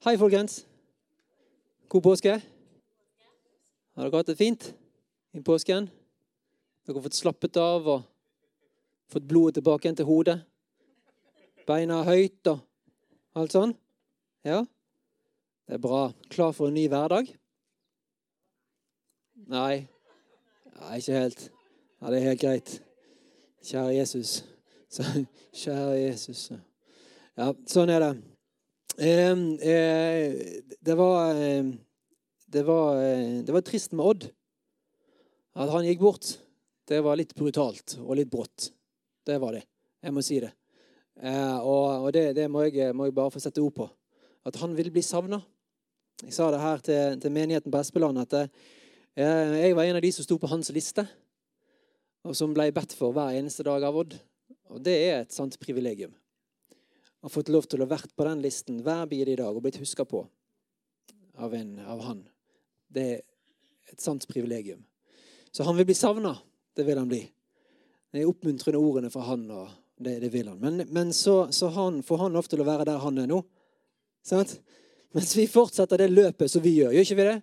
Hei, folkens. God påske. Har dere hatt det fint i påsken? Dere har fått slappet av og fått blodet tilbake igjen til hodet? Beina høyt og alt sånn? Ja? Det er bra. Klar for en ny hverdag? Nei. Nei, ikke helt. Ja, det er helt greit. Kjære Jesus. Kjære Jesus. Ja, sånn er det. Eh, eh, det var eh, det var, det var trist med Odd. At han gikk bort, det var litt brutalt og litt brått. Det var det. Jeg må si det. og, og det, det må, jeg, må, jeg, bare få sette ord på. At han vil bli savna. Jeg sa det her til, til menigheten på Espeland at jeg var en av de som sto på hans liste, og som ble bedt for hver eneste dag av Odd. Og det er et sant privilegium har fått lov til å vært på den listen hver bidige dag og blitt huska på av, en, av han. Det er et sant privilegium. Så han vil bli savna. Det vil han bli. Det er oppmuntrende ordene fra han, og det, det vil han. Men, men så, så han, får han lov til å være der han er nå. Sant? Mens vi fortsetter det løpet som vi gjør. Gjør ikke vi det?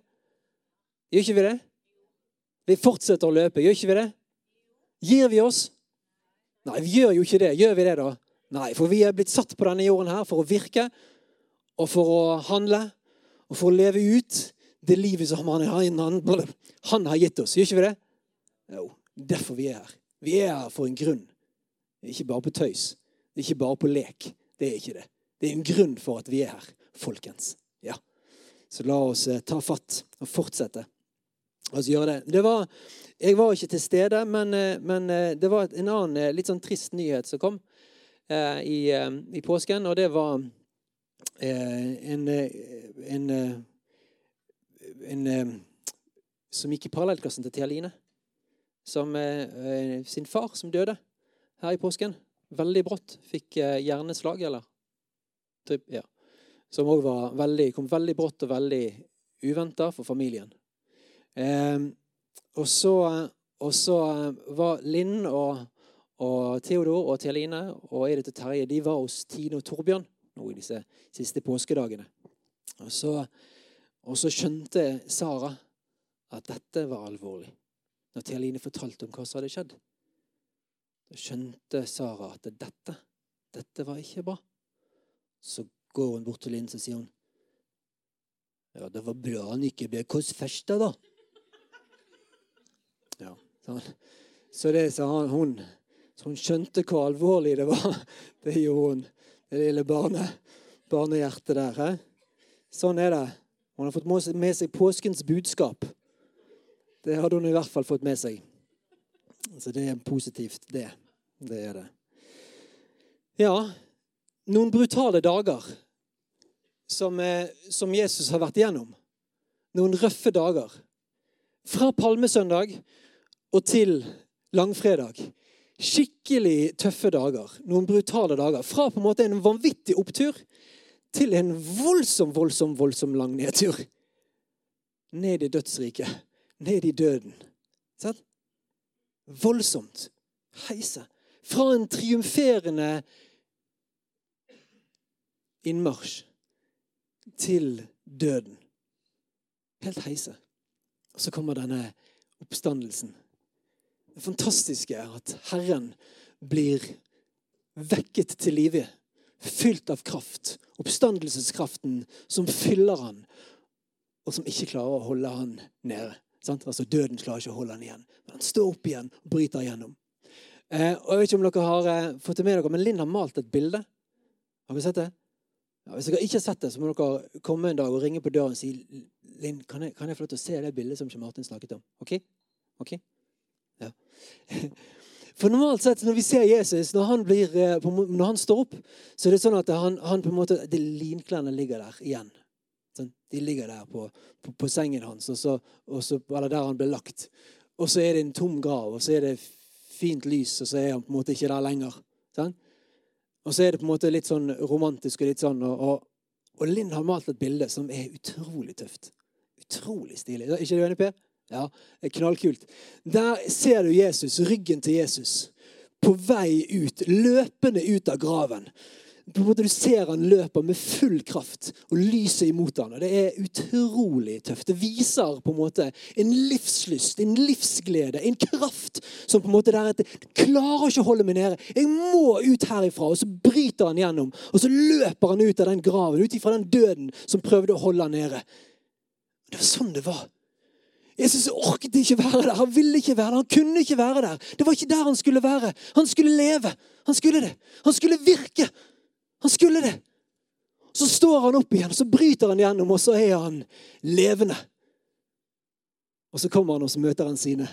Gjør ikke vi det? Vi fortsetter å løpe. Gjør ikke vi det? Gir vi oss? Nei, vi gjør jo ikke det. Gjør vi det, da? Nei, for vi er blitt satt på denne jorden her for å virke og for å handle og for å leve ut det livet som han, han, har gitt oss. Gjør ikke vi det? Jo, derfor vi er her. Vi er her for en grunn. Ikke bare på tøys. Ikke bare på lek. Det er ikke det. Det er en grunn for at vi er her, folkens. Ja. Så la oss eh, ta fatt og fortsette. Oss gjøre det. det var, jeg var ikke til stede, men, eh, men eh, det var en annen litt sånn trist nyhet som kom. Eh, i, eh, i, påsken, og det var eh, en, en, en som gikk i parallellklassen til Thea Line. Som sin far som døde her i påsken. Veldig brått. Fikk hjerneslag, eller? Ja. Som òg kom veldig brått og veldig uventa for familien. Eh, og, så, og så var Linn og og Theodor og Theline og Edith og Terje de var hos Tine og Torbjørn nå i disse siste påskedagene. Og så, og så skjønte Sara at dette var alvorlig. Når Theline fortalte om hva som hadde skjedd, da skjønte Sara at dette, dette var ikke bra. Så går hun bort til Linn og sier hun, ja, det var bra han ikke ble korsfesta, da. Ja. Så det sa hun. Så hun skjønte hvor alvorlig det var. Det gjorde hun. Det lille barne, barnehjertet der. He? Sånn er det. Hun har fått med seg påskens budskap. Det hadde hun i hvert fall fått med seg. Så det er positivt, det. Det er det. Ja, noen brutale dager som, eh, som Jesus har vært igjennom. Noen røffe dager. Fra palmesøndag og til langfredag skikkelig tøffe dager. Noen brutale dager. Fra på en måte en vanvittig opptur til en voldsom, voldsom, voldsom lang nedtur. Ned i dødsriket. Ned i døden. Sånn? Voldsomt. Heise. Fra en triumferende innmarsj til døden. Helt heise. Og så kommer denne oppstandelsen. Det fantastiske er at Herren blir vekket til live, fylt av kraft. Oppstandelseskraften som fyller han, og som ikke klarer å holde han nede. Sant? Altså Døden klarer ikke å holde han igjen. Men han står opp igjen og bryter igjennom. Eh, og jeg vet ikke om dere har eh, fått det med dere, men Linn har malt et bilde. Har dere sett det? Ja, hvis dere ikke har sett det, så må dere komme en dag og ringe på døren og si Linn, kan kan jeg få lov til å se det bildet som Martin snakket om? Ok? Ok? Ja. For normalt sett når vi ser Jesus, når han, blir, eh, når han står opp, så er det sånn at han, han på en måte, de linklærne ligger der igjen. Sånn, de ligger der på, på, på sengen hans, og så, og så, eller der han ble lagt. Og så er det en tom grav, og så er det fint lys, og så er han på en måte ikke der lenger. Sånn? Og så er det på en måte litt sånn romantisk og litt sånn Og, og, og Linn har malt et bilde som er utrolig tøft. Utrolig stilig. Ikke det Per? Ja, knallkult. Der ser du Jesus, ryggen til Jesus, på vei ut, løpende ut av graven. på en måte Du ser han løper med full kraft, og lyset imot han. og Det er utrolig tøft. Det viser på en måte en livslyst, en livsglede, en kraft som på en måte der at jeg klarer ikke å holde meg nede. Jeg må ut herifra. Og så bryter han gjennom, og så løper han ut av den graven, ut ifra den døden som prøvde å holde han nede. Det var sånn det var. Jesus orket ikke være der. Han ville ikke være der. Han kunne ikke være der. Det var ikke der han skulle være. Han skulle leve. Han skulle det. Han skulle virke. Han skulle det. Så står han opp igjen, så bryter han gjennom, og så er han levende. Og så kommer han, og så møter han sine.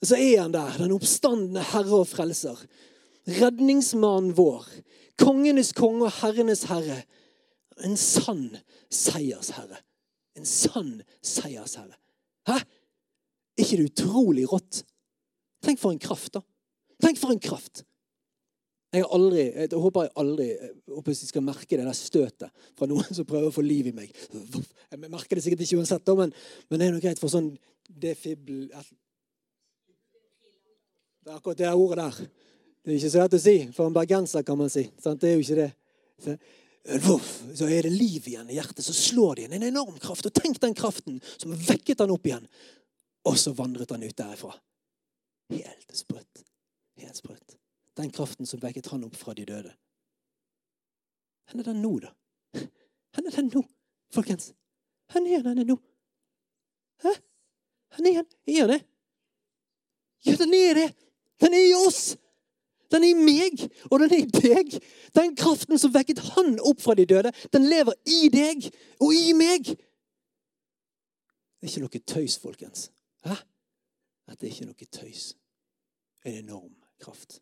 Og så er han der, den oppstandende herre og frelser. Redningsmannen vår. Kongenes konge og herrenes herre. En sann seiersherre. En sann seiersherre. Hæ? ikke det utrolig rått? Tenk for en kraft, da. Tenk for en kraft. Jeg, aldri, jeg håper jeg aldri håper jeg skal merke det der støtet fra noen som prøver å få liv i meg. Jeg merker det sikkert ikke uansett, men, men det er noe greit for sånn defibl... Det er akkurat det ordet der. Det er ikke så lett å si for en bergenser, kan man si. Det er jo ikke det. Så er det liv igjen i hjertet. Så slår det igjen en enorm kraft. Og tenk den kraften som vekket han opp igjen. Og så vandret han ut derifra. Helt sprøtt. Helt sprøtt. Den kraften som vekket han opp fra de døde. Hvor er den nå, da? Hvor er den nå, folkens? Hvor er den nå? Hæ? Hvor er den? Er det? Ja, den er det! Den er i oss! Den er i meg, og den er i deg. Den kraften som vekket han opp fra de døde, den lever i deg og i meg. Det er ikke noe tøys, folkens. Hæ? At det er ikke noe tøys. En enorm kraft.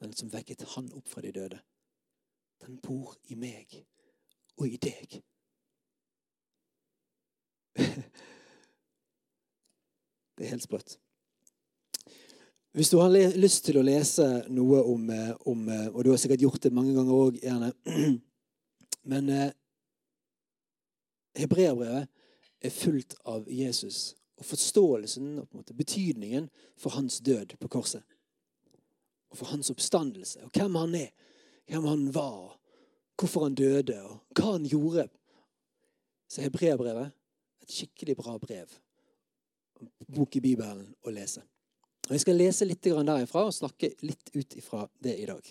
Den som vekket han opp fra de døde. Den bor i meg og i deg. Det er helt sprøtt. Hvis du har lyst til å lese noe om, eh, om eh, Og du har sikkert gjort det mange ganger òg, gjerne. Men eh, hebreerbrevet er fullt av Jesus og forståelsen og måte, betydningen for hans død på korset. Og for hans oppstandelse, og hvem han er, hvem han var, hvorfor han døde, og hva han gjorde. Så hebreerbrevet et skikkelig bra brev. Bok i Bibelen å lese. Og Jeg skal lese litt derifra og snakke litt ut ifra det i dag.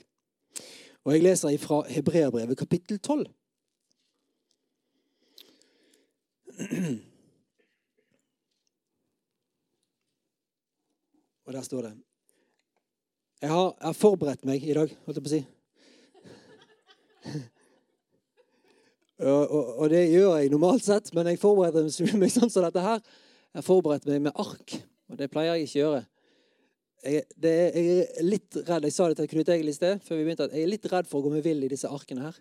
Og Jeg leser fra Hebreabrevet kapittel 12. Og der står det Jeg har, jeg har forberedt meg i dag, holdt jeg på å si. og, og, og, det gjør jeg normalt sett, men jeg forbereder meg sånn som dette her. Jeg forberedt meg med ark, og det pleier jeg ikke å gjøre jeg, er, jeg, er litt redd. Jeg sa det til Knut Egil i sted, før vi begynte, at jeg er litt redd for å gå meg vill i disse arkene her.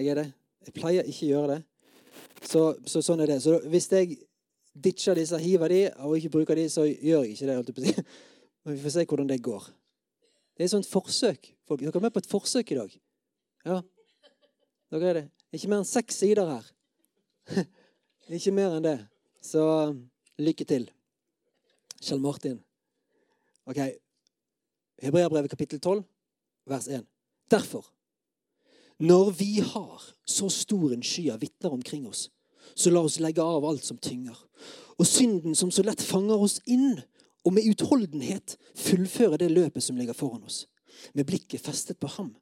Jeg er det. Jeg pleier ikke å gjøre det. Så, så sånn er det. Så hvis jeg ditcher disse, hiver de, og ikke bruker de, så gjør jeg ikke det. Men vi får se hvordan det går. Det er et sånt forsøk. Folk, dere er med på et forsøk i dag. Ja. Dere er det. Ikke mer enn seks sider her. ikke mer enn det. Så lykke til. Kjell Martin. Ok, Hebreabrevet kapittel 12, vers 1. Derfor, når vi har så stor en sky av vitner omkring oss, så la oss legge av alt som tynger, og synden som så lett fanger oss inn, og med utholdenhet fullføre det løpet som ligger foran oss, med blikket festet på ham,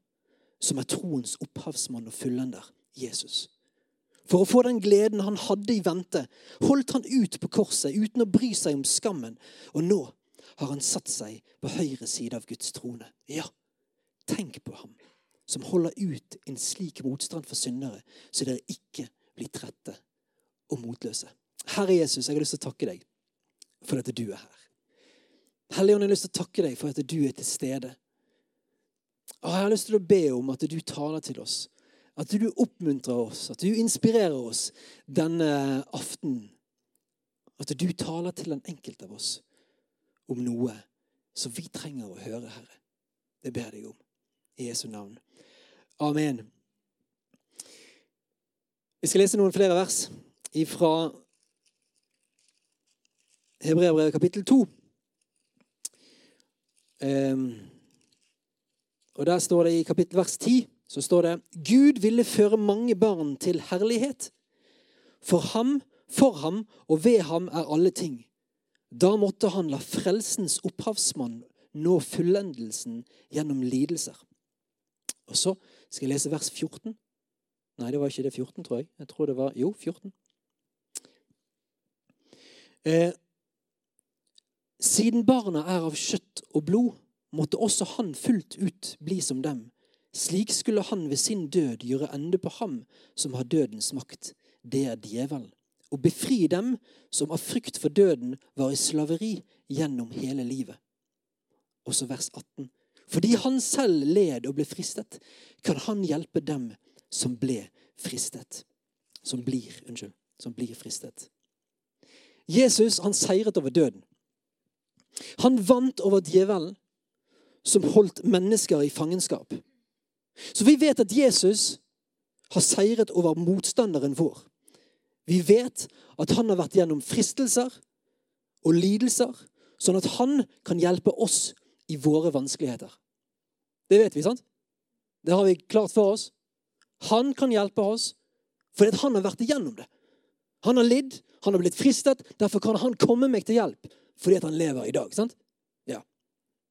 som er troens opphavsmann og fullender, Jesus. For å få den gleden han hadde i vente, holdt han ut på korset uten å bry seg om skammen, og nå har han satt seg på høyre side av Guds trone. Ja, tenk på ham som holder ut en slik motstand for syndere, så dere ikke blir trette og motløse. Herre Jesus, jeg har lyst til å takke deg for at du er her. Helligånd, jeg har lyst til å takke deg for at du er til stede. Og jeg har lyst til å be om at du taler til oss. At du oppmuntrer oss, at du inspirerer oss denne aftenen. At du taler til den enkelte av oss om noe som vi trenger å høre, Herre. Det ber jeg om. I Jesu navn. Amen. Vi skal lese noen flere vers fra Hebreabrevet kapittel 2. Um, og Der står det i kapittel vers 10 så står det Gud ville føre mange barn til herlighet. For ham, for ham og ved ham er alle ting. Da måtte han la frelsens opphavsmann nå fullendelsen gjennom lidelser. Og så skal jeg lese vers 14. Nei, det var ikke det 14, tror jeg. Jeg tror det var Jo, 14. Eh, siden barna er av kjøtt og blod, måtte også han fullt ut bli som dem. Slik skulle han ved sin død gjøre ende på ham som har dødens makt. Det er djevelen. Og befri dem som av frykt for døden var i slaveri gjennom hele livet. Også vers 18. Fordi han selv led og ble fristet, kan han hjelpe dem som ble fristet. Som blir, unnskyld, som blir fristet. Jesus han seiret over døden. Han vant over djevelen, som holdt mennesker i fangenskap. Så vi vet at Jesus har seiret over motstanderen vår. Vi vet at han har vært gjennom fristelser og lidelser, sånn at han kan hjelpe oss i våre vanskeligheter. Det vet vi, sant? Det har vi klart for oss. Han kan hjelpe oss fordi han har vært igjennom det. Han har lidd, han har blitt fristet. Derfor kan han komme meg til hjelp fordi han lever i dag. sant? Ja,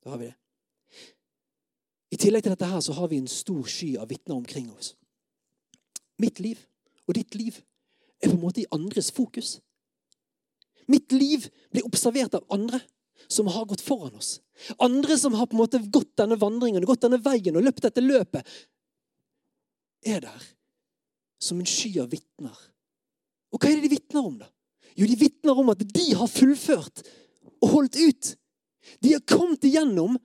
da har vi det. I tillegg til dette her så har vi en stor sky av vitner omkring oss. Mitt liv og ditt liv er på en måte i andres fokus. Mitt liv blir observert av andre som har gått foran oss. Andre som har på en måte gått denne vandringen, gått denne veien og løpt dette løpet, er der som en sky av vitner. Og hva er det de vitner om, da? Jo, de vitner om at de har fullført og holdt ut. De har kommet igjennom.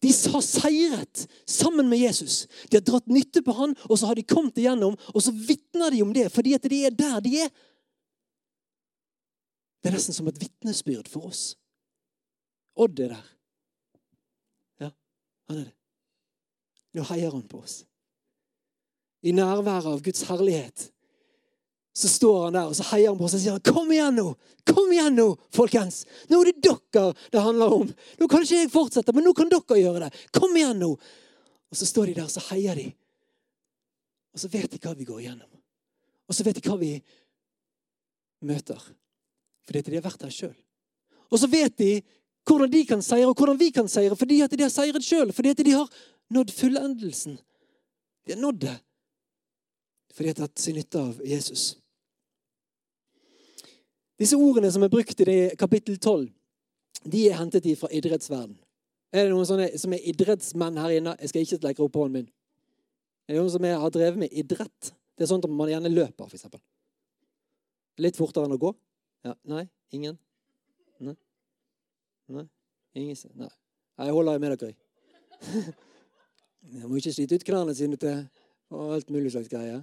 De har seiret sammen med Jesus. De har dratt nytte på han, og så har de kommet igjennom, og så vitner de om det fordi at de er der de er. Det er nesten som et vitnesbyrd for oss. Odd er der. Ja, han er det. Nå heier han på oss. I nærværet av Guds herlighet så står han der og så heier han på oss og sier 'Kom igjen nå! Kom igjen nå, folkens! Nå er det dere det handler om. Nå kan ikke jeg fortsette, men nå kan dere gjøre det. Kom igjen nå!' Og så står de der og så heier de. Og så vet de hva vi går igjennom. Og så vet de hva vi møter. Fordi at de har vært der sjøl. Og så vet de hvordan de kan seire, og hvordan vi kan seire, fordi at de har seiret sjøl. Fordi at de har nådd fullendelsen. De har nådd det fordi de har tatt sin nytte av Jesus. Disse ordene som er brukt i det kapittel 12, de er hentet fra idrettsverden. Er det noen sånne, som er idrettsmenn her inne? Jeg skal ikke legge opp hånden min. Er det noen som er, har drevet med idrett? Det er sånn at man gjerne løper, f.eks. Litt fortere enn å gå? Ja. Nei? Ingen? Nei? Nei? Ingen Nei. Jeg holder med dere. Jeg må ikke slite ut knærne sine til alt mulig slags greier.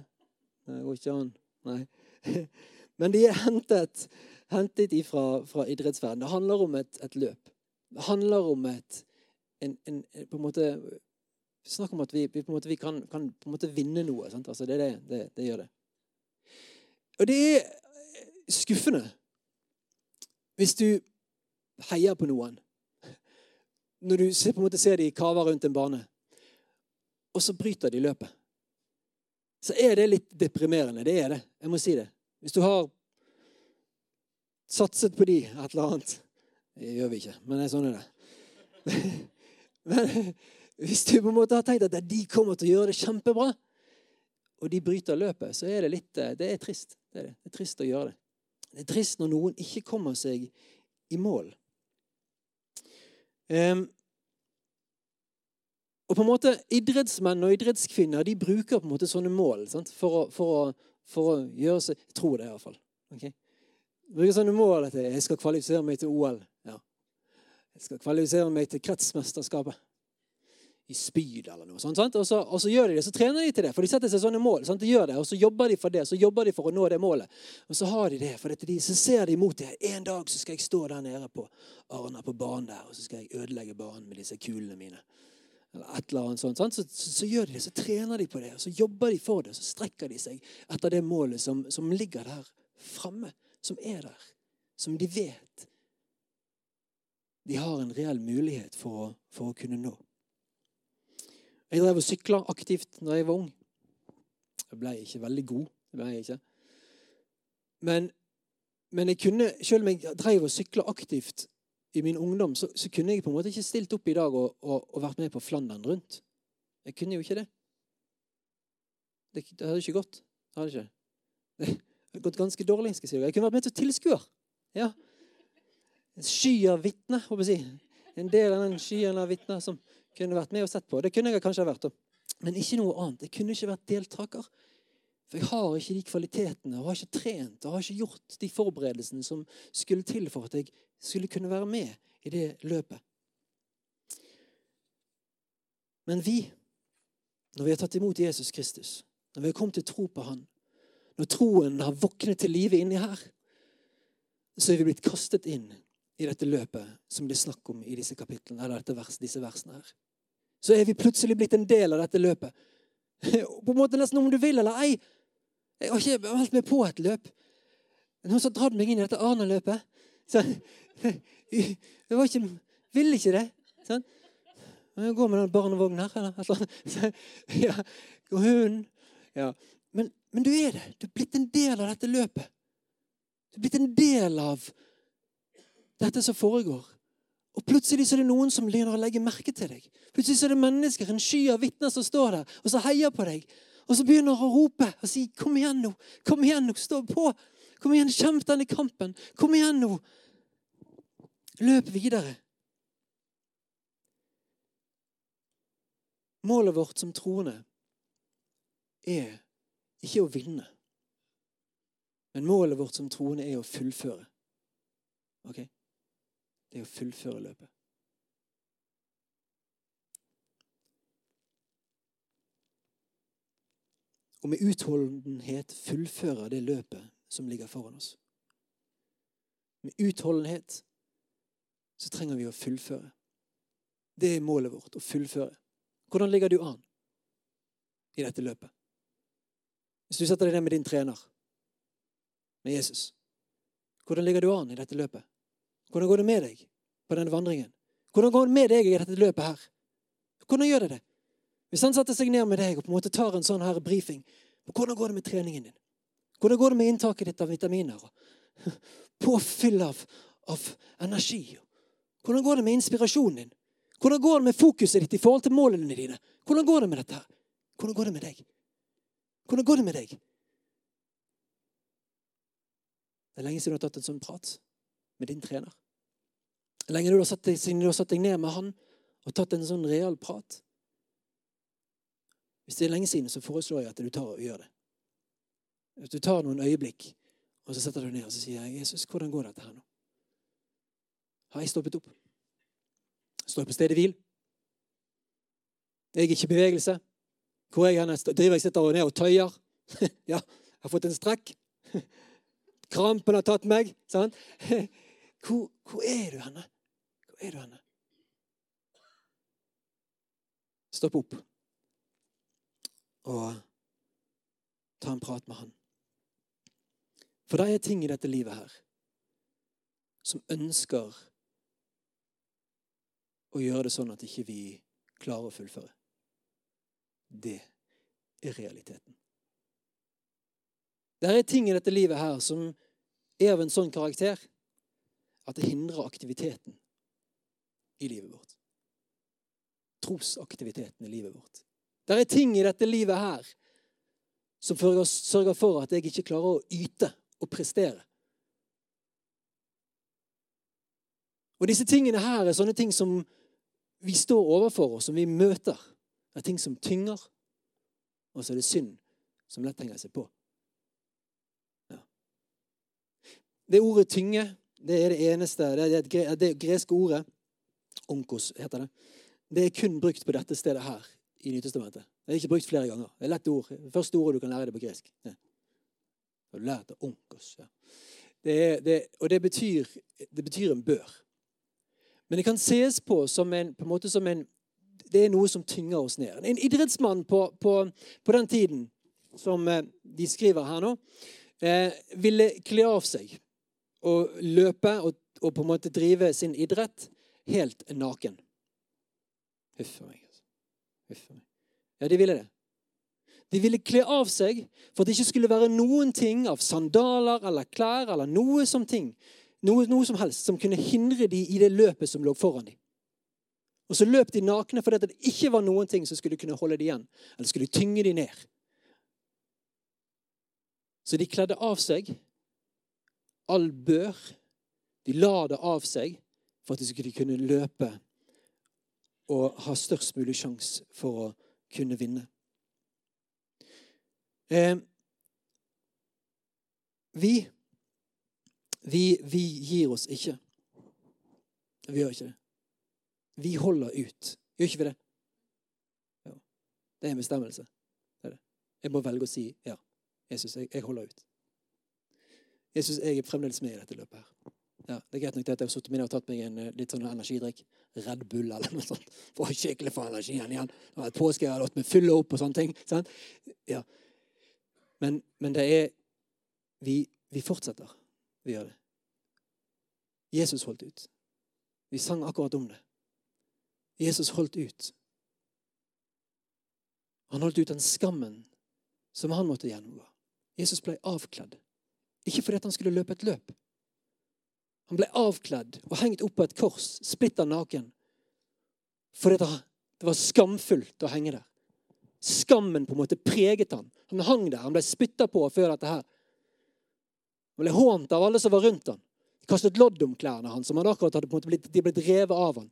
Det går ikke an. Nei. Men de er hentet, hentet ifra, fra idrettsverdenen. Det handler om et, et, løp. Det handler om et en, en, på en måte Snakk om at vi, vi, måte, vi kan, kan, på en måte vinne noe. Altså, det, det, det, det gjør det. Og det er skuffende hvis du heier på noen. Når du på en måte ser de kaver rundt en bane, og så bryter de løpet. Så er det litt deprimerende. Det er det. Jeg må si det. Hvis du har satset på de et eller annet Det gjør vi ikke, men sånn er det. Men hvis du på en måte har tenkt at de kommer til å gjøre det kjempebra, og de bryter løpet, så er det litt Det er trist. Det er, det. Det er trist å gjøre det. Det er trist når noen ikke kommer seg i mål. Um, og på en måte Idrettsmenn og idrettskvinner de bruker på en måte sånne mål for å, for, å, for, å, gjøre seg Jeg tror det, iallfall. Okay? Bruker sånne mål at jeg skal kvalifisere meg til OL. Ja. Jeg skal kvalifisere meg til kretsmesterskapet i spyd eller noe sånt. Og så, og så, gjør de det, så trener de til det, for de setter seg sånne mål. Sant? De gjør det, Og så jobber de for det, så jobber de for å nå det målet. Og så har de det, for de, så ser de mot det. En dag så skal jeg stå der nede på Arna på banen der, og så skal jeg ødelegge banen med disse kulene mine. Eller et eller annet sånt. Så, så, så, gjør de det, så trener de på det, så jobber de for det, så strekker de seg etter det målet som, som ligger der framme, som er der, som de vet de har en reell mulighet for å, for å kunne nå. Jeg drev og sykla aktivt når jeg var ung. Jeg ble ikke veldig god. det ble jeg ikke. Men, men jeg kunne, selv om jeg drev og sykla aktivt i min ungdom, så, så, kunne jeg på en måte ikke stilt opp i dag og, og, og vært med på Flandern rundt. Jeg kunne jo ikke det. Det, det hadde ikke gått. Det hadde ikke. Det hadde gått ganske dårlig. skal jeg si. Jeg kunne vært med til tilskuer. Ja. En sky av vitner, håper jeg. En del av den skyen av vitner som kunne vært med og sett på. Det kunne jeg kanskje vært. Men ikke noe annet. Jeg kunne ikke vært deltaker. For jeg har ikke de kvalitetene, og har ikke trent og har ikke gjort de forberedelsene som skulle til for at jeg skulle kunne være med i det løpet. Men vi, når vi har tatt imot Jesus Kristus, når vi har kommet til tro på Han, når troen har våknet til live inni her, så er vi blitt kastet inn i dette løpet som det er snakk om i disse kapitlene, eller vers, disse versene her. Så er vi plutselig blitt en del av dette løpet. På en måte nesten om du vil eller ei. Jeg har ikke vært med på et løp. Noen som har dratt meg inn i dette Arne-løpet. Jeg var ikke, ville ikke det. Sånn. Jeg går med den barnevognen her. Eller, ja, og hunden. Ja. Men, men, du er det. Du er blitt en del av dette løpet. Du er blitt en del av dette som foregår. Og plutselig så er det noen som begynner å legge merke til deg. Plutselig så er det mennesker, en sky av vitner som står der og så heier på deg. Og så begynner å rope og si 'Kom igjen nå! Kom igjen nå! Stå på! Kom igjen, Kjemp denne kampen! Kom igjen nå! Løp videre!' Målet vårt som troende er ikke å vinne. Men målet vårt som troende er å fullføre. Ok? Det er å fullføre løpet. og med utholdenhet fullføre det løpet som ligger foran oss. Med utholdenhet så trenger vi å fullføre. Det er målet vårt å fullføre. Hvordan ligger du an i dette løpet? Hvis du setter deg ned med din trener, med Jesus, hvordan ligger du an i dette løpet? Hvordan går det med deg på denne vandringen? Hvordan går det med deg i dette løpet her? Hvordan gjør det det? Hvis han setter seg ned med deg og på en måte tar en sånn her brifing Hvordan går det med treningen din? Hvordan går det med inntaket ditt av vitaminer? Påfyll av, av energi? Hvordan går det med inspirasjonen din? Hvordan går det med fokuset ditt i forhold til målene dine? Hvordan går det med dette? Hvordan går det med deg? Hvordan går det med deg? Det er lenge siden du har tatt en sånn prat med din trener. Lenge har satt deg, siden du har satt deg ned med han og tatt en sånn real prat. Hvis det er lenge siden, så foreslår jeg at du tar og gjør det. Hvis du tar noen øyeblikk, og så setter du ned og så sier jeg, 'Jesus, hvordan går dette her nå?' Har jeg stoppet opp? Står jeg på stedet hvil? Jeg er ikke i bevegelse. Hvor er jeg hen? Driver jeg sitter og ned og tøyer? ja, jeg har fått en strekk. Krampen har tatt meg. Sant? Hvor, hvor er du henne? Hvor er du henne? Stopp opp og ta en prat med han. For det er ting i dette livet her som ønsker å gjøre det sånn at ikke vi klarer å fullføre. Det er realiteten. Det er ting i dette livet her som er av en sånn karakter at det hindrer aktiviteten i livet vårt. Trosaktiviteten i livet vårt. Det er ting i dette livet her som sørger for at jeg ikke klarer å yte og prestere. Og disse tingene her er sånne ting som vi står overfor, og som vi møter. Det er ting som tynger, og så er det synd som lett henger seg på. Ja. Det ordet 'tynge' det er det eneste Det er det, det greske ordet. Onkos heter det. Det er kun brukt på dette stedet her i Nytestamentet. Det er ikke brukt flere ganger. Det er lett ord. Det første ordet du kan lære det på gresk. Ja. Du lært det onkos. Ja. Det det, og det betyr, det betyr, en bør. Men det kan ses på som en, på en måte som en Det er noe som tynger oss ned. En idrettsmann på, på, på den tiden, som eh, de skriver her nå, eh, ville kle av seg og løpe og, og, på en måte drive sin idrett helt naken. Huff a meg. Huff Ja, de ville det. De ville kle av seg for at det ikke skulle være noen ting av sandaler eller klær eller noe som ting, noe, noe som helst som kunne hindre dem i det løpet som lå foran dem. Og så løp de nakne fordi det ikke var noen ting som skulle kunne holde dem igjen, eller skulle tynge dem ned. Så de kledde av seg all bør. De la det av seg for at de skulle kunne løpe og ha størst mulig sjanse for å kunne vinne. Eh, vi, vi, vi gir oss ikke. Vi gjør ikke det. Vi holder ut. Gjør ikke vi det? Ja. Det er en bestemmelse. Det er det. Jeg må velge å si ja. Jesus, jeg, jeg holder ut. Jesus, jeg er fremdeles med i dette løpet. her. Ja, det er greit nok det at jeg har sittet med og tatt meg en eh, litt sånn energidrikk. Red Bull eller noe sånt. For å skikkelig få energien igjen. Det var et påske jeg har latt meg fylle opp og sånne ting. Sant? Ja. Men, men, det er vi, vi fortsetter. Vi gjør det. Jesus holdt ut. Vi sang akkurat om det. Jesus holdt ut. Han holdt ut den skammen som han måtte gjennomgå. Jesus ble avkledd. Ikke fordi han skulle løpe et løp. Han ble avkledd og hengt opp på et kors, splitter naken. Fordi det var skamfullt å henge der. Skammen på en måte preget han. Han hang der, han ble spytta på før dette her. Han ble hånt av alle som var rundt han. Kastet lodd om klærne hans, som han akkurat hadde på en måte blitt, de blitt revet av han.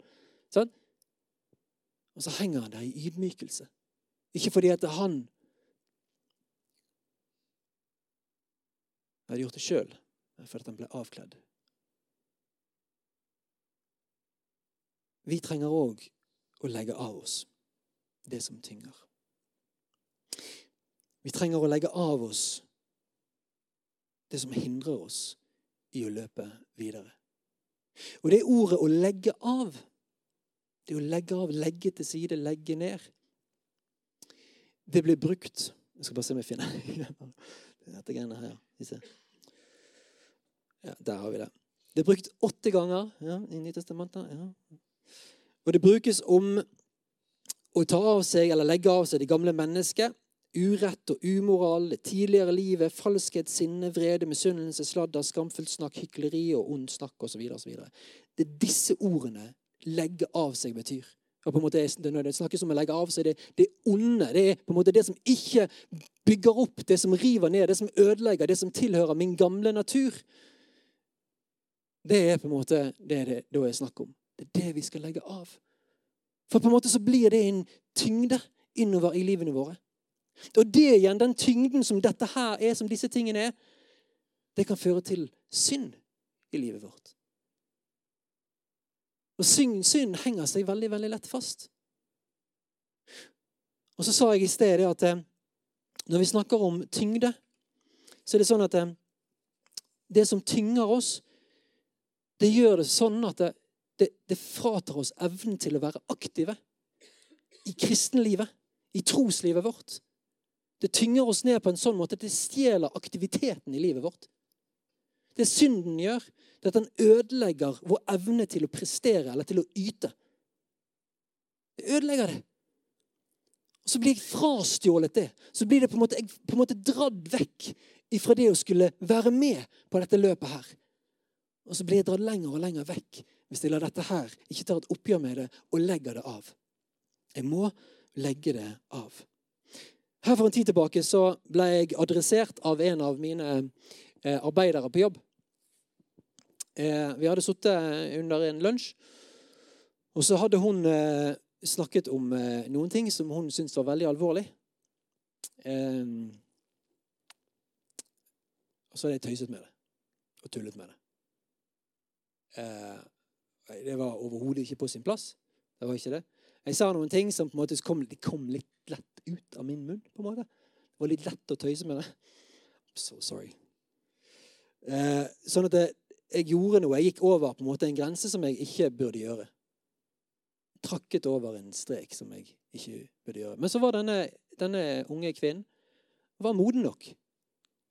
Sånn? Og så henger han der i ydmykelse. Ikke fordi at han hadde gjort det sjøl, men fordi han ble avkledd. Vi trenger òg å legge av oss det som tynger. Vi trenger å legge av oss det som hindrer oss i å løpe videre. Og det ordet 'å legge av' Det å legge av, legge til side, legge ned. Det blir brukt Jeg skal bare se om jeg finner dette greiene her. Ja, der har vi det. Det er brukt åtte ganger ja, i Nytestamentet. Ja. Og det brukes om å ta av seg eller legge av seg det gamle mennesket. Urett og umoral, det tidligere livet, falskhet, sinne, vrede, misunnelse, sladder, skamfullt snakk, hykleri og ond snakk osv. Det er disse ordene legge av seg betyr. Og på en måte, Når det snakkes om å legge av seg, det, det onde. Det er på en måte det som ikke bygger opp, det som river ned, det som ødelegger, det som tilhører min gamle natur. Det er på en måte det det da er snakk om. Det er det vi skal legge av. For på en måte så blir det en tyngde innover i livene våre. Og det igjen, den tyngden som dette her er, som disse tingene er, det kan føre til synd i livet vårt. Og synd henger seg veldig, veldig lett fast. Og så sa jeg i sted at eh, når vi snakker om tyngde, så er det sånn at eh, det som tynger oss, det gjør det sånn at det, det, det fratar oss evnen til å være aktive i kristenlivet, i troslivet vårt. Det tynger oss ned på en sånn måte at det stjeler aktiviteten i livet vårt. Det synden gjør, det er at den ødelegger vår evne til å prestere eller til å yte. Det ødelegger det. Og Så blir jeg frastjålet det. Så blir det på en måte, på en måte dratt vekk ifra det å skulle være med på dette løpet her. Og så blir jeg dratt lenger og lenger vekk hvis jeg lar dette her ikke tar et oppgjør med det og legger det av. Jeg må legge det av. Her For en tid tilbake så ble jeg adressert av en av mine eh, arbeidere på jobb. Eh, vi hadde sittet under en lunsj, og så hadde hun eh, snakket om noen ting som hun syntes var veldig alvorlig. Og så hadde jeg tøyset med det og tullet med det. Det var overhodet ikke på sin plass. Det var ikke det. Jeg sa noen ting som på en måte kom, kom litt lett ut av min munn. på en måte. Det var litt lett å tøyse med det. I'm so sorry. sånn at jeg, jeg gjorde noe. Jeg gikk over på en måte en grense som jeg ikke burde gjøre. Trakket over en strek som jeg ikke burde gjøre. Men så var denne, denne unge kvinnen var moden nok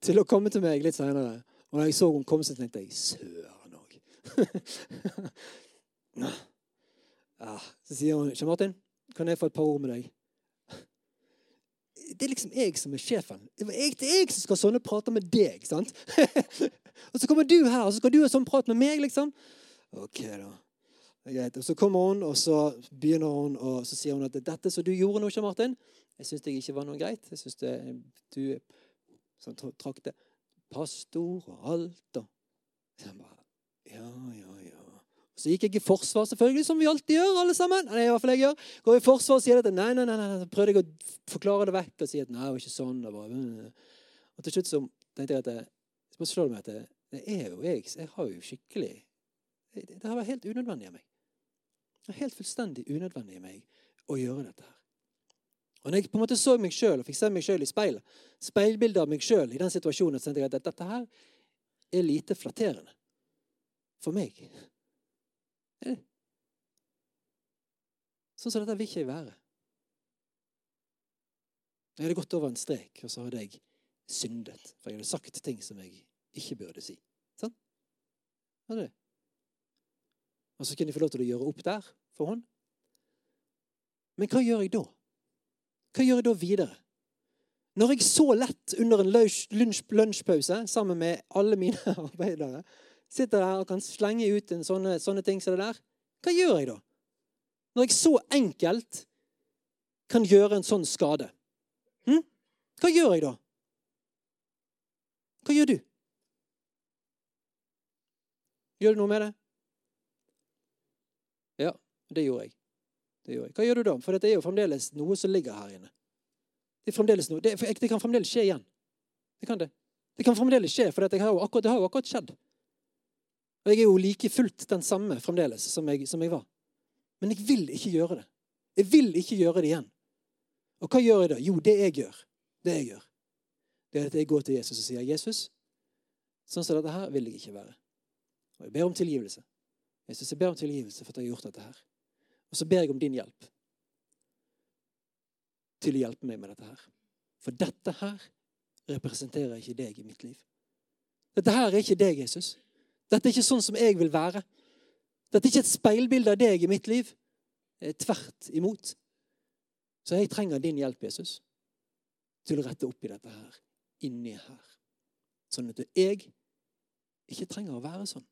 til å komme til meg litt seinere. Og da jeg så hun kom, så tenkte jeg søren òg. ja. Så sier hun, 'Kjell Martin, kan jeg få et par ord med deg?' Det er liksom jeg som er sjefen. Det er jeg, det som skal ha sånne prater med deg. sant? og så kommer du her, og så skal du ha sånn prat med meg, liksom. Ok, da. Greit. Og Så kommer hun, og så begynner hun, og så sier hun at dette som du gjorde nå, ikke Martin, jeg syns det ikke var noe greit. Jeg syns du sånn, trakk det pastor og alt. Og så jeg bare, ja, ja. Så gikk jeg i forsvar, selvfølgelig, som vi alltid gjør. alle sammen. Nei, i hvert fall jeg gjør. Går i forsvar og sier at nei, nei, nei, nei. Så prøvde jeg å forklare det vekk og si at nei, det var ikke sånn. det var. Og til slutt så tenkte jeg at jeg, så slår det meg at det, det er jo jeg. Jeg har jo skikkelig Det, det har vært helt unødvendig av meg. Det er helt fullstendig unødvendig av meg å gjøre dette her. Og når jeg på en måte så meg sjøl og fikk se meg sjøl i speilet, speilbildet av meg sjøl i den situasjonen, så tenkte jeg at dette her er lite flatterende for meg. Sånn som dette vil ikke jeg være. Jeg hadde gått over en strek, og så hadde jeg syndet. For jeg hadde sagt ting som jeg ikke burde si. Sånn? Hadde det. Og så kunne jeg få lov til å gjøre opp der for henne. Men hva gjør jeg da? Hva gjør jeg da videre? Når jeg så lett under en lunsjpause sammen med alle mine arbeidere sitter der og kan slenge ut en sånne, sånne ting som det der, hva gjør jeg da? Når jeg så enkelt kan gjøre en sånn skade. Hm? Hva gjør jeg da? Hva gjør du? Gjør du noe med det? Ja, det gjorde jeg. Det gjorde jeg. Hva gjør du da? For det er jo fremdeles noe som ligger her inne. Det, det, det kan fremdeles skje igjen. Det kan det. Det kan fremdeles skje, for det har jo akkurat, det har jo akkurat skjedd. Og jeg er jo like fullt den samme fremdeles som jeg, som jeg var. Men jeg vil ikke gjøre det. Jeg vil ikke gjøre det igjen. Og hva gjør jeg da? Jo, det jeg gjør, det jeg gjør, det er at jeg går til Jesus og sier, 'Jesus, sånn som dette her vil jeg ikke være.' Og jeg ber om tilgivelse. Jesus, jeg ber om tilgivelse for at jeg har gjort dette her. Og så ber jeg om din hjelp til å hjelpe meg med dette her. For dette her representerer ikke deg i mitt liv. Dette her er ikke deg, Jesus. Dette er ikke sånn som jeg vil være. Dette er ikke et speilbilde av deg i mitt liv. Tvert imot. Så jeg trenger din hjelp, Jesus, til å rette opp i dette her, inni her. Sånn at jeg ikke trenger å være sånn.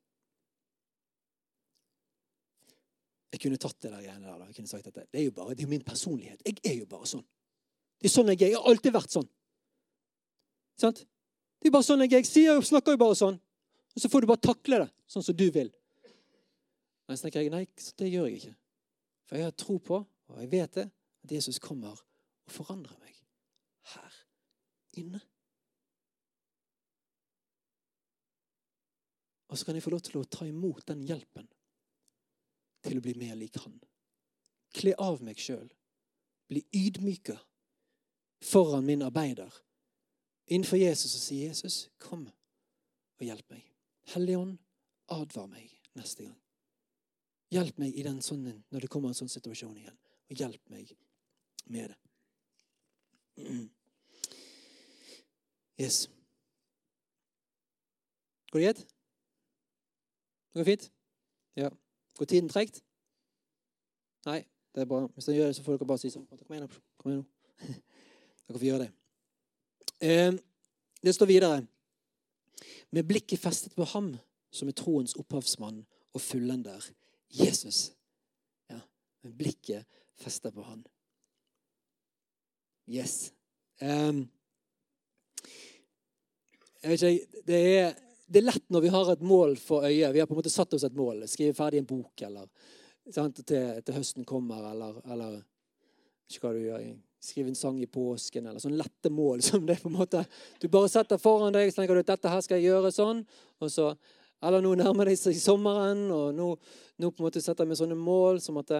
Jeg kunne tatt det der greiene der. Jeg kunne sagt at det, er jo bare, det er min personlighet. Jeg er jo bare sånn. Det er sånn jeg er. Jeg har alltid vært sånn. Sant? Det er bare sånn jeg er. Jeg sier og snakker jo bare sånn. Og så får du bare takle det sånn som du vil. Men så tenker jeg nei, det gjør jeg ikke. For jeg har tro på, og jeg vet det, at Jesus kommer og forandrer meg her inne. Og så kan jeg få lov til å ta imot den hjelpen til å bli mer lik han. Kle av meg sjøl. Bli ydmyka foran min arbeider innenfor Jesus og si, 'Jesus, kom og hjelp meg.' Hellige Ånd, advar meg neste gang. Hjelp meg i den sånne, når det kommer en sånn situasjon igjen. Og hjelp meg med det. Yes. Går det greit? Det går fint? Ja. Går tiden tregt? Nei, det er bra. Hvis den gjør det, så får dere bare si sånn. Kom igjen, kom igjen nå. Dere får gjøre det. Eh, det står videre med blikket festet på ham som er troens opphavsmann og fullender, Jesus. Ja, med blikket festet på han. Yes. Um, jeg vet ikke, det er, det er, lett når vi har et mål for øyet. Vi har på en måte satt oss et mål. Skrive ferdig en bok eller sant, til, til, høsten kommer, eller, eller ikke hva du gjør. Skrive en sang i påsken, eller sånne lette mål som det på en måte Du bare setter foran deg så tenker du at dette her skal jeg gjøre sånn. og så eller nå nærmer det seg sommeren, og nå, nå på en måte setter jeg meg sånne mål som at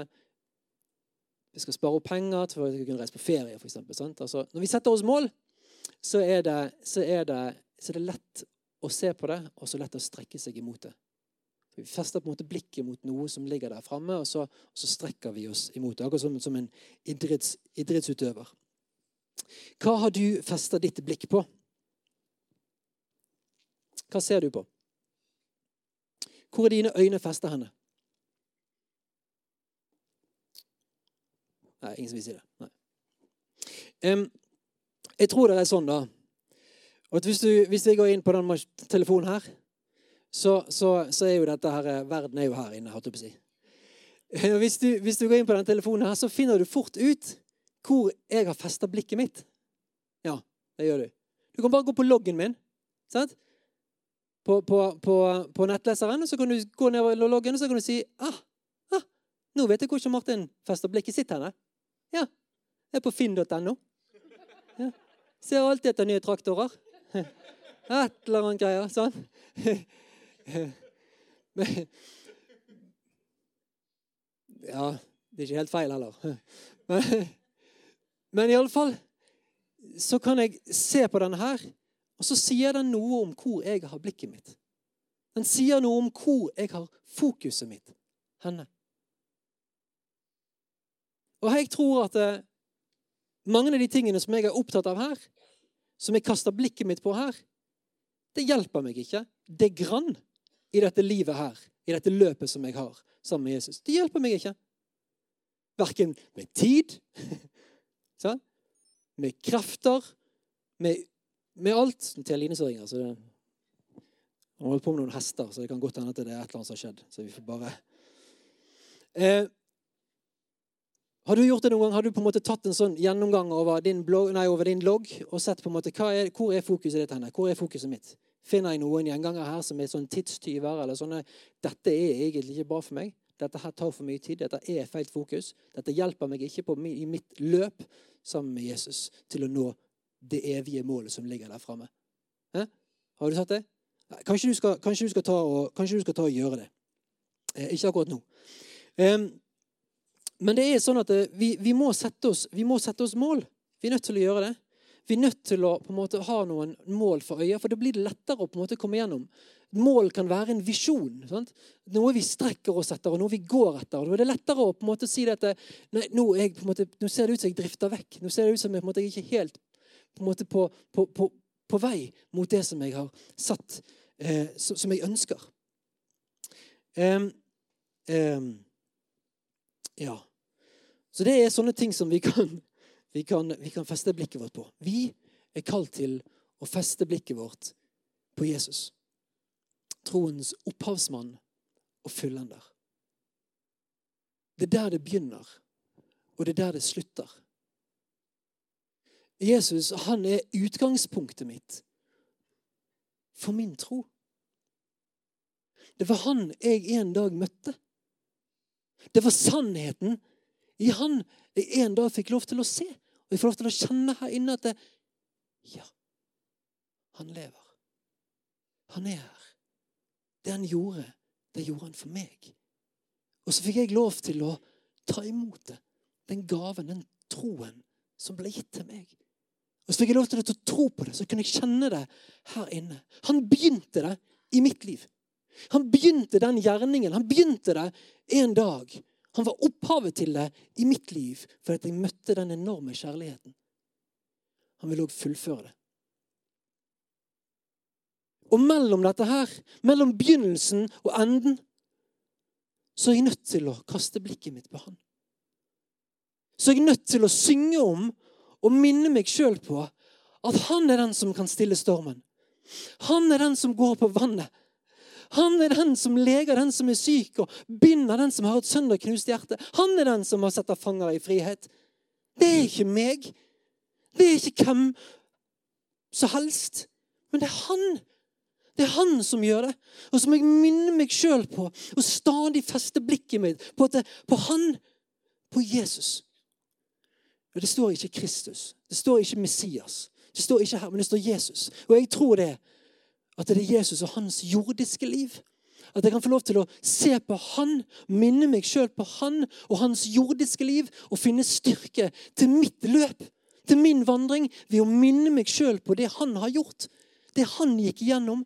vi skal spare opp penger til å kunne reise på ferie, f.eks. Altså, når vi setter oss mål, så er, det, så, er det, så er det lett å se på det, og så lett å strekke seg imot det. Vi fester på en måte blikket mot noe som ligger der framme, og, og, så strekker vi oss imot det. Akkurat som, som en idretts, idrettsutøver. Hva har du festa ditt blikk på? Hva ser du på? Hvor er dine øyne festa henne? Nei, ingen som vil si det. Nei. Um, Jeg tror det er sånn, da. At hvis, du, hvis vi går inn på den telefonen her, så, så, så er jo dette her Verden er jo her inne, holdt jeg på å si. Hvis du, hvis du, går inn på den telefonen her, så finner du fort ut hvor jeg har festa blikket mitt. Ja, det gjør du. Du kan bare gå på loggen min. Sant? På, på, på, på nettleseren, og så kan du gå ned i loggen og så kan du si ah, ah, nå vet jeg hvor Martin fester blikket sitt henne. Ja, det er på finn.no. Ja. Ser alltid etter nye traktorer. Et eller annet greier. Sånn. Ja, det er ikke helt feil heller. Men, men iallfall så kan jeg se på denne her, og så sier den noe om hvor jeg har blikket mitt. Den sier noe om hvor jeg har fokuset mitt henne. Og jeg tror at eh, mange av de tingene som jeg er opptatt av her, som jeg kaster blikket mitt på her, det hjelper meg ikke. Det er grann i dette livet her, i dette løpet som jeg har sammen med Jesus. Det hjelper meg ikke. Verken med tid, med krefter, med, med alt. Til Line som ringer. så det, Han på med noen hester, så det kan godt hende at det er et eller annet som har skjedd. Så vi får bare... Eh, har du gjort det noen gang? Har du på en måte tatt en sånn gjennomgang over din, blogg, nei, over din logg og sett på en måte, er, hvor er fokuset ditt henne? Hvor er fokuset mitt? Finner jeg noen gjenganger her som er sånn tidstyver? eller sånne, Dette er egentlig ikke bra for meg. Dette her tar for mye tid. Dette er feil fokus. Dette hjelper meg ikke på, i mitt løp sammen med Jesus til å nå det evige målet som ligger der framme. Har du sett det? Kanskje du skal, kanskje du og, kanskje du skal ta og gjøre det. Eh, ikke akkurat nå. Um, men det er sånn at eh, vi, vi, må oss, vi, må sette oss, mål. Vi er nødt til å gjøre det. Vi er nødt til å på en måte ha noen mål for øya, for da blir det lettere å på en måte komme gjennom. Mål kan være en visjon. Sant? Noe vi strekker oss etter, og noe vi går etter. Da er det lettere å på en måte si dette nei, nå, måte, nå, ser det ut som jeg drifter vekk. Nå ser det ut som jeg på en måte ikke helt på, på, på, på, på, vei mot det som jeg har satt, eh, som, som, jeg ønsker. Um, um, ja. Så det er sånne ting som vi kan, vi kan, vi kan feste blikket vårt på. Vi er kalt til å feste blikket vårt på Jesus. Troens opphavsmann og fullender. Det er der det begynner, og det er der det slutter. Jesus han er utgangspunktet mitt for min tro. Det var han jeg en dag møtte. Det var sannheten i han jeg en dag fikk lov til å se. Og jeg får lov til å kjenne her inne at det, Ja, han lever. Han er her. Det han gjorde, det gjorde han for meg. Og så fikk jeg lov til å ta imot det. Den gaven, den troen som ble gitt til meg. Og så fikk jeg lov til å tro på det, så kunne jeg kjenne det her inne. Han begynte det i mitt liv. Han begynte den gjerningen. Han begynte det en dag han var opphavet til det i mitt liv fordi jeg møtte den enorme kjærligheten. Han vil òg fullføre det. Og mellom dette her, mellom begynnelsen og enden, så er jeg nødt til å kaste blikket mitt på han. Så er jeg nødt til å synge om og minne meg sjøl på at han er den som kan stille stormen. Han er den som går på vannet. Han er den som leger den som er syk, og binder den som har et sønderknust hjerte. Han er den som har satt fanger i frihet. Det er ikke meg. Det er ikke hvem som helst. Men det er han. Det er han som gjør det. Og som jeg minner meg sjøl på og stadig fester blikket mitt på, det, på han, på Jesus. Og Det står ikke Kristus. Det står ikke Messias. Det står ikke her, men det står Jesus. Og jeg tror det at det er Jesus og hans jordiske liv. At jeg kan få lov til å se på han, minne meg sjøl på han og hans jordiske liv, og finne styrke til mitt løp, til min vandring, ved å minne meg sjøl på det han har gjort. Det han gikk igjennom.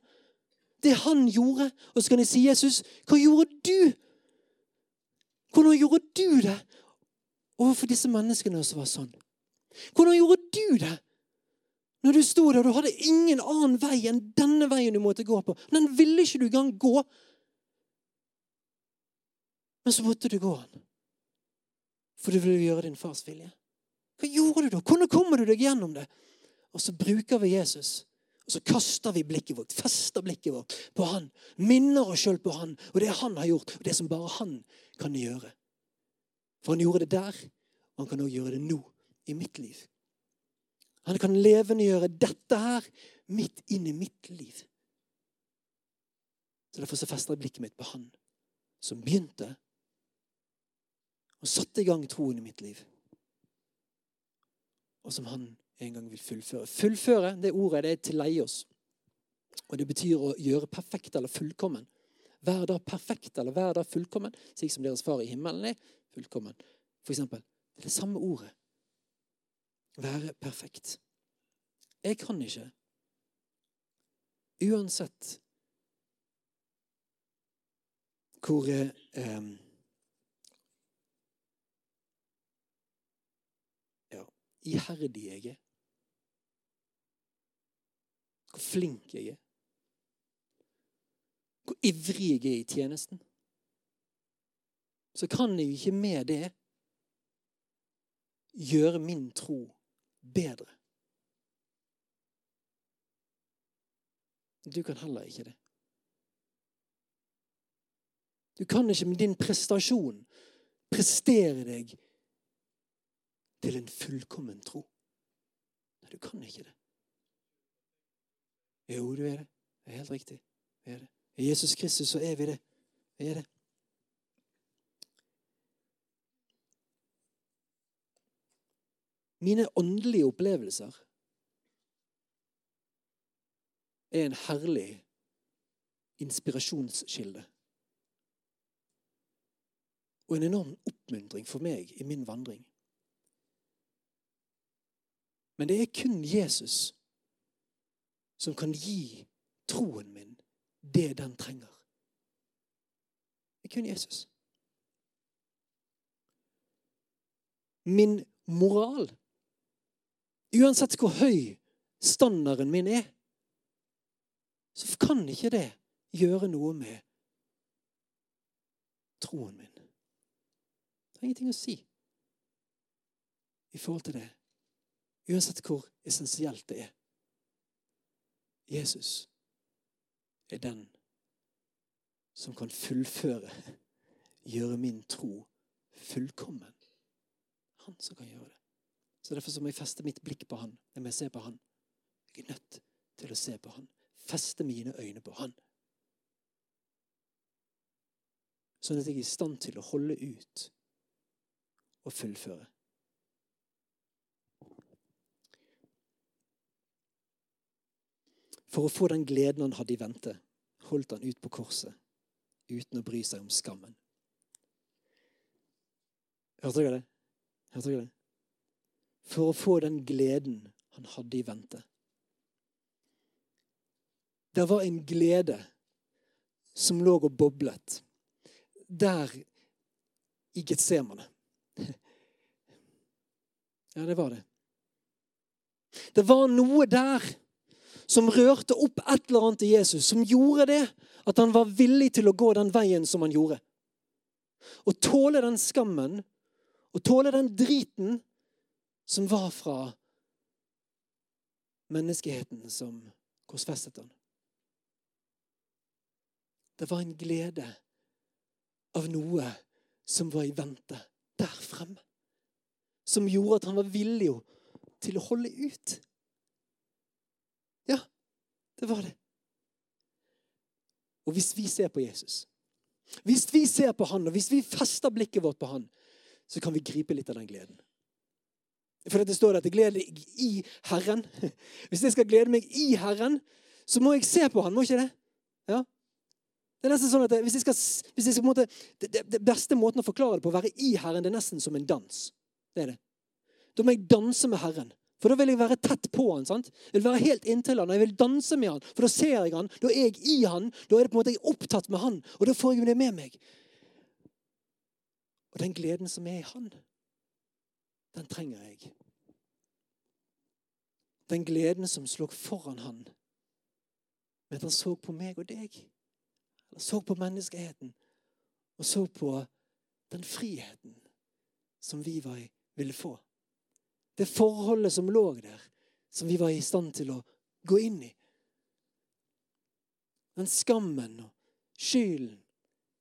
Det han gjorde. Og så kan jeg si, 'Jesus, hva gjorde du?' Hvordan gjorde du det overfor disse menneskene som var sånn? Hvordan gjorde du det når du sto der du hadde ingen annen vei enn denne veien du måtte gå på. Den ville ikke du engang gå. Men så måtte du gå den. For du ville gjøre din fars vilje. Hva gjorde du da? Hvordan kommer du deg gjennom det? Og så bruker vi Jesus. Og så kaster vi blikket vårt, fester blikket vårt på han. Minner oss sjøl på han og det han har gjort, og det som bare han kan gjøre. For han gjorde det der, og han kan også gjøre det nå i mitt liv. Han kan levendegjøre dette her midt inn i mitt liv. Så Derfor så fester jeg blikket mitt på han som begynte og satte i gang troen i mitt liv. Og som han en gang vil fullføre. Fullføre, det ordet, det er til oss. Og det betyr å gjøre perfekt eller fullkommen. Hver dag perfekt eller hver dag fullkommen, slik som deres far i himmelen er fullkommen. For eksempel. Det er det samme ordet. Være perfekt. Jeg kan ikke, uansett hvor eh, ja, iherdig jeg er hvor flink jeg er. Hvor ivrig jeg er i tjenesten. Så kan jeg ikke med det gjøre min tro bedre. Du kan heller ikke det. Du kan ikke med din prestasjon prestere deg til en fullkommen tro. Nei, du kan ikke det. Jo, du er det. Det er helt riktig. Vi er det. I Jesus Kristus så er vi det. Vi er det. Mine åndelige opplevelser er en herlig inspirasjonskilde. Og en enorm oppmuntring for meg i min vandring. Men det er kun Jesus som kan gi troen min det den trenger. Det er kun Jesus. Min moral, uansett hvor høy standarden min er, så kan ikke det gjøre noe med troen min. Det er ingenting å si i forhold til det. Uansett hvor essensielt det er. Jesus er den som kan fullføre, gjøre min tro fullkommen. Han som kan gjøre det. Så Derfor så må jeg feste mitt blikk på han jeg ser på han. Jeg er nødt til å se på han. Feste mine øyne på han. Sånn at jeg er i stand til å holde ut og fullføre. For å få den gleden han hadde i vente, holdt han ut på korset uten å bry seg om skammen. Hørte dere det? Hørte dere det? For å få den gleden han hadde i vente. Det var en glede som lå og boblet der i Getsemane. Ja, det var det. Det var noe der som rørte opp et eller annet i Jesus, som gjorde det at han var villig til å gå den veien som han gjorde. Å tåle den skammen å tåle den driten som var fra menneskeheten som korsfestet han. Det var en glede av noe som var i vente der fremme. Som gjorde at han var villig til å holde ut. Ja, det var det. Og hvis vi ser på Jesus, hvis vi ser på han, og hvis vi fester blikket vårt på han, så kan vi gripe litt av den gleden. For det står at jeg gleder deg i Herren. Hvis jeg skal glede meg i Herren, så må jeg se på han, må ikke det? Ja. Det er nesten sånn at hvis jeg skal, hvis jeg skal måte, det, det, det, beste måten å forklare det på, å være i Herren, det er nesten som en dans. Det er det. Da må jeg danse med Herren. For da vil jeg være tett på han, sant? Jeg vil være helt inntil han, og jeg vil danse med han. For da ser jeg han, da er jeg i han, da er det på en måte jeg opptatt med han. Og da får jeg det med meg. Og den gleden som er i han, den trenger jeg. Den gleden som slår foran han. Men han så på meg og deg. Han så på menneskeheten. Og så på den friheten som vi var ville få. Det forholdet som lå der, som vi var i stand til å gå inn i. Den skammen og skylden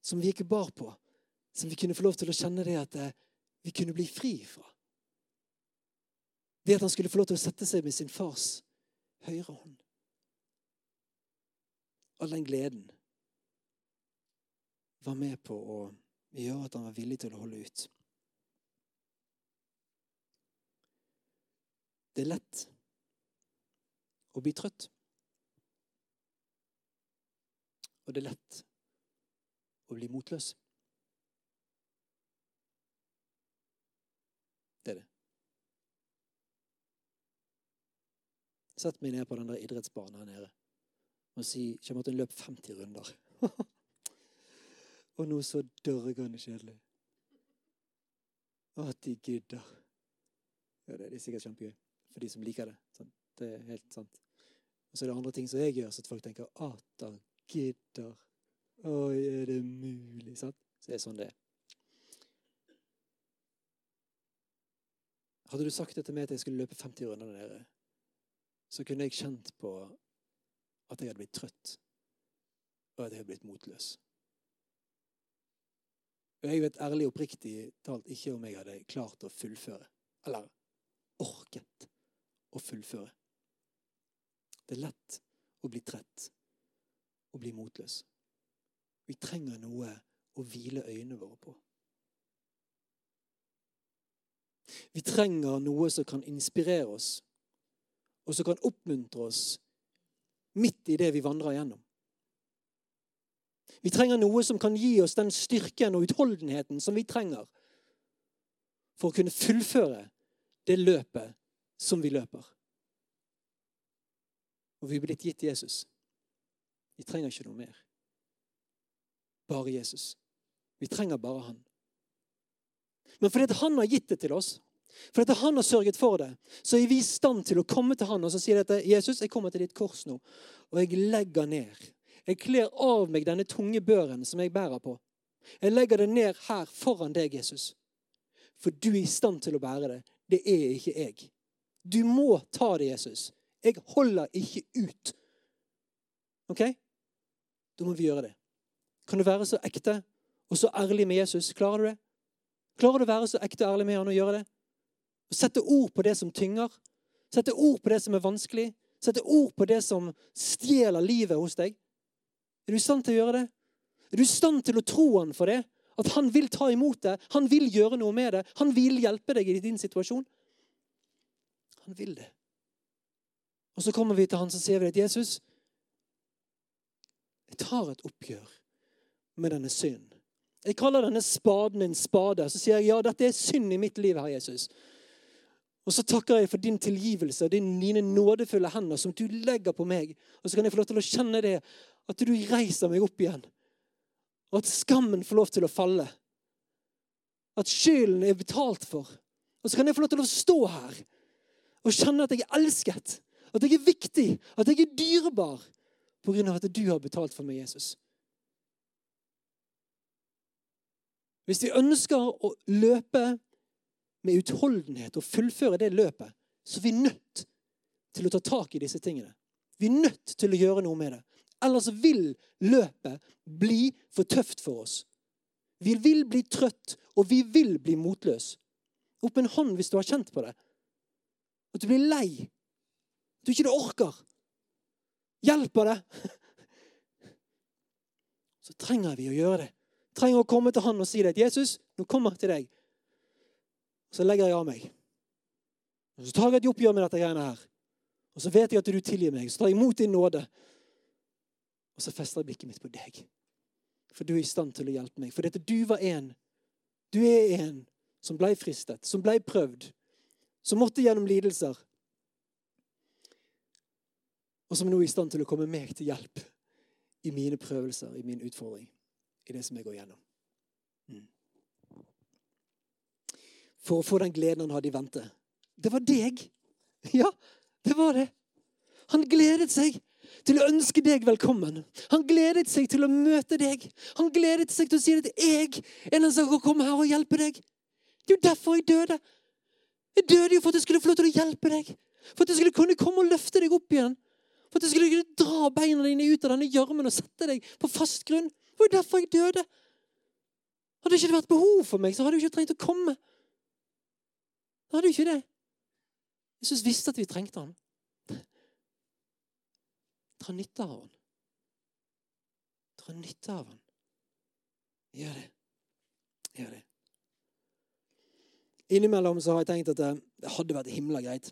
som vi ikke bar på, som vi kunne få lov til å kjenne det at eh, vi kunne bli fri fra. Ved at han skulle få lov til å sette seg med sin fars høyre hånd. All den gleden var med på å gjøre at han var villig til å holde ut. Det er lett å bli trøtt. Og det er lett å bli motløs. Det er det. Sett meg ned på den der idrettsbanen her nede og si Kjell Martin løp 50 runder. og noe så dørgende kjedelig. At de gidder. Ja, det er sikkert kjempegøy for de som liker det. Sånn. Det er helt sant. Og så er det andre ting som jeg gjør, så at folk tenker at han gidder. Oi, er det mulig? Sant? Så det er sånn det er. Hadde du sagt det til meg at jeg skulle løpe 50 runder der nede, så kunne jeg kjent på at jeg hadde blitt trøtt, og at jeg hadde blitt motløs. Og jeg vet ærlig og oppriktig talt ikke om jeg hadde klart å fullføre. Eller orket å fullføre. Det er lett å bli trett og bli motløs. Vi trenger noe å hvile øynene våre på. Vi trenger noe som kan inspirere oss, og som kan oppmuntre oss midt i det vi vandrer gjennom. Vi trenger noe som kan gi oss den styrken og utholdenheten som vi trenger for å kunne fullføre det løpet som vi løper. Og vi er blitt gitt Jesus. Vi trenger ikke noe mer. Bare Jesus. Vi trenger bare han. Men fordi han har gitt det til oss, fordi han har sørget for det, så er vi i stand til å komme til han og så si dette, Jesus, jeg kommer til ditt kors nå, og jeg legger ned. Jeg kler av meg denne tunge børen som jeg bærer på. Jeg legger det ned her foran deg, Jesus. For du er i stand til å bære det. Det er ikke jeg. Du må ta det, Jesus. Jeg holder ikke ut. OK? Da må vi gjøre det. Kan du være så ekte og så ærlig med Jesus? Klarer du det? Klarer du å være så ekte og ærlig med han og gjøre det? Sette ord på det som tynger. Sette ord på det som er vanskelig. Sette ord på det som stjeler livet hos deg. Er du i stand til å gjøre det? Er du i stand til å tro han for det? At han vil ta imot det, han vil gjøre noe med det, han vil hjelpe deg i din situasjon? Han vil det. Og så kommer vi til han som sier vi at Jesus, jeg tar et oppgjør med denne synden. Jeg kaller denne spaden en spade. Så sier jeg ja, dette er synd i mitt liv, herr Jesus. Og så takker jeg for din tilgivelse og dine nådefulle hender som du legger på meg. Og så kan jeg få lov til å kjenne det, at du reiser meg opp igjen. Og at skammen får lov til å falle. At skylden er betalt for. Og så kan jeg få lov til å stå her og kjenne at jeg er elsket. At jeg er viktig. At jeg er dyrebar på grunn av at du har betalt for meg, Jesus. Hvis vi ønsker å løpe med utholdenhet og fullføre det løpet, så er vi nødt til å ta tak i disse tingene. Vi er nødt til å gjøre noe med det. Ellers vil løpet bli for tøft for oss. Vi vil bli trøtt, og vi vil bli motløs. Opp en hånd hvis du har kjent på det. At du blir lei. At du ikke orker. Hjelper det? Så trenger vi å gjøre det trenger å komme til han og si det. 'Jesus, nå kommer jeg til deg.' Så legger jeg av meg. Så tar jeg et oppgjør med dette greiene her. Og så vet jeg at du tilgir meg. Så tar jeg imot din nåde. Og så fester jeg blikket mitt på deg. For du er i stand til å hjelpe meg. For dette du var en. Du er en som ble fristet, som ble prøvd, som måtte gjennom lidelser. Og som nå er i stand til å komme meg til hjelp i mine prøvelser, i min utfordring i det som jeg går gjennom. For å få den gleden han hadde i vente. Det var deg. Ja, det var det. Han gledet seg til å ønske deg velkommen. Han gledet seg til å møte deg. Han gledet seg til å si at 'jeg er den som kan komme her og hjelpe deg'. Det er jo derfor jeg døde. Jeg døde jo for at jeg skulle få lov til å hjelpe deg. For at jeg skulle kunne komme og løfte deg opp igjen. For at jeg skulle kunne dra beina dine ut av denne gjørmen og sette deg på fast grunn. Det var jo derfor jeg døde. Hadde ikke det vært behov for meg, så hadde jeg ikke trengt å komme. Da hadde du ikke det. Jesus visste at vi trengte ham. Dra nytte av ham. Dra nytte av ham. Gjør det. Gjør det. Innimellom så har jeg tenkt at det hadde vært himla greit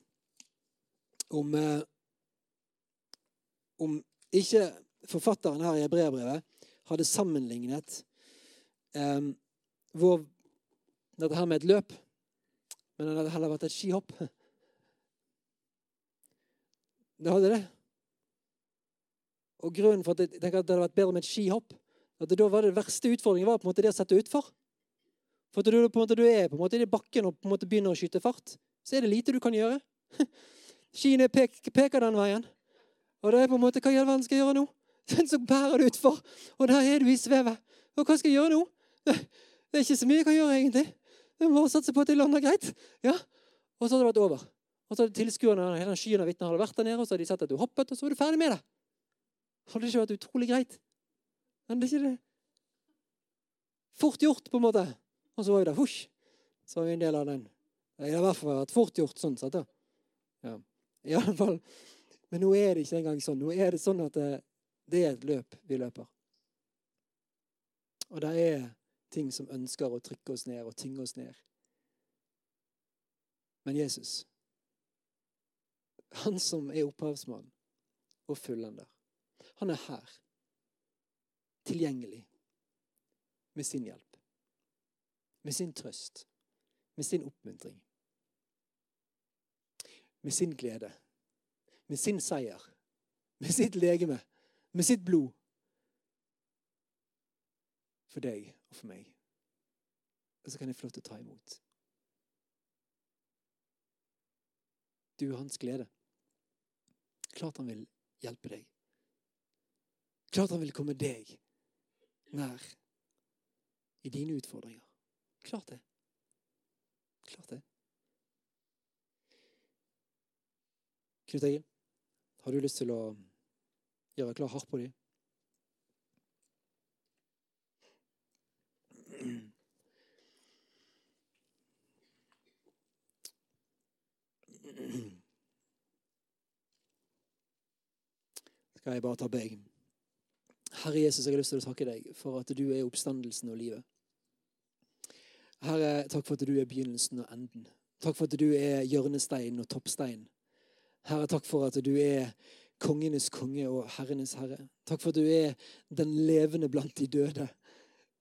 om eh, Om ikke forfatteren her i brevbrevet hadde sammenlignet um, vår, dette her med et løp, men det hadde heller vært et skihopp. Det hadde det. Og grunnen for at jeg tenker at det hadde vært bedre med et skihopp, at da var det verste utfordringen var på en måte det å sette utfor. For at du, på en måte, du er på en måte i bakken og på en måte begynner å skyte fart, så er det lite du kan gjøre. Skiene pek, peker den veien. Og det er på en måte Hva i all verden skal jeg gjøre nå? Så bærer det utfor, og der er du i svevet. Og hva skal jeg gjøre nå? Det er ikke så mye jeg kan gjøre, egentlig. Jeg må satse på at det lander greit. Ja. Og så hadde det vært over. Og så hadde tilskuerne hele skyen av vitner hadde vært der nede, og så hadde de sett at du hoppet, og så var du ferdig med det. Hadde det ikke vært utrolig greit? Men det er ikke det. Fort gjort, på en måte. Og så var vi der. Husj. Så var vi en del av den. Det har i hvert fall vært fort gjort sånn sett. Ja. I alle fall. Men nå er det ikke engang sånn. Nå er det sånn at det, det er et løp vi løper. Og det er ting som ønsker å trykke oss ned og tynge oss ned. Men Jesus, han som er opphavsmann og fullender, han er her, tilgjengelig, med sin hjelp, med sin trøst, med sin oppmuntring, med sin glede, med sin seier, med sitt legeme, med sitt blod. For deg og for meg. Og så kan jeg få lov til å ta imot. Du er hans glede. Klart han vil hjelpe deg. Klart han vil komme deg nær i dine utfordringer. Klart det. Klart det. Knut Egil, har du lyst til å gjøre klar harpa di? Skal jeg bare ta beg. Herre Jesus, jeg har lyst til å takke deg for at du er oppstandelsen og livet. Herre, takk for at du er begynnelsen og enden. Takk for at du er hjørnesteinen og toppsteinen. Herre, takk for at du er kongenes konge og herrenes herre. Takk for at du er den levende blant de døde.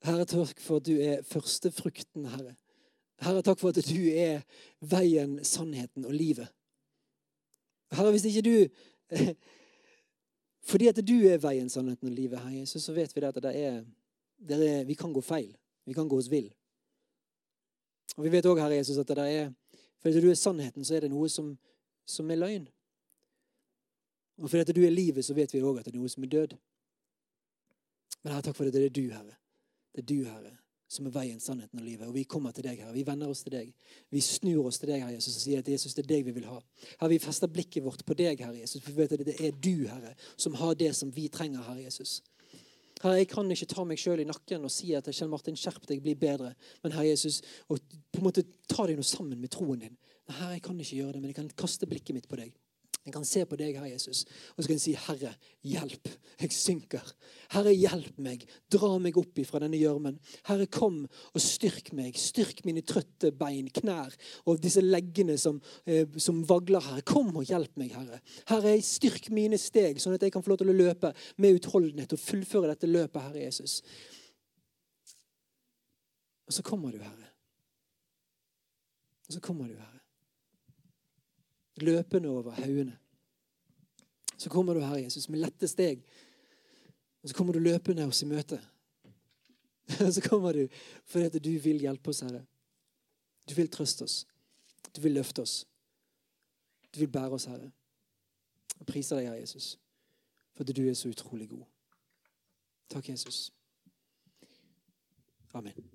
Herre, takk for at du er førstefrukten, Herre. Herre, takk for at du er veien, sannheten og livet. Herre, hvis ikke du Fordi at du er veien, sannheten og livet, Herre Jesus, så vet vi at det er, det er, vi kan gå feil. Vi kan gå oss vill. Og vi vet òg, Herre Jesus, at det er fordi du er sannheten, så er det noe som, som er løgn. Og fordi du er livet, så vet vi òg at det er noe som er død. Men Herre, takk for at Det er du, Herre. Det er du, Herre, som er veien, sannheten og livet. Og vi kommer til deg, Herre. Vi vender oss til deg. Vi snur oss til deg, Herre Jesus, og sier at Jesus, det er deg vi vil ha. Herre, vi fester blikket vårt på deg, Herre Jesus, for vi vet at det er du, Herre, som har det som vi trenger, Herre Jesus. Herre, Jeg kan ikke ta meg sjøl i nakken og si at Kjell Martin, skjerp deg, bli bedre. Men Herre Jesus, og på en måte ta deg noe sammen med troen din. Men Herre, jeg kan ikke gjøre det, men jeg kan kaste blikket mitt på deg. Jeg kan se på deg, Herre Jesus, og så kan jeg si, 'Herre, hjelp. Jeg synker.' 'Herre, hjelp meg. Dra meg opp ifra denne gjørmen.' 'Herre, kom og styrk meg. Styrk mine trøtte bein, knær og disse leggene som, eh, som vagler, Herre. Kom og hjelp meg, Herre. Herre, styrk mine steg, sånn at jeg kan få lov til å løpe med utholdenhet og fullføre dette løpet, Herre Jesus.' Og så kommer du, Herre. Og så kommer du, Herre løpende over haugene. Så kommer du, Herre Jesus, med lette steg. Og så kommer du løpende oss i møte. Og så kommer du fordi at du vil hjelpe oss, Herre. Du vil trøste oss. Du vil løfte oss. Du vil bære oss, Herre. Jeg priser deg, Herre Jesus, for at du er så utrolig god. Takk, Jesus. Amen.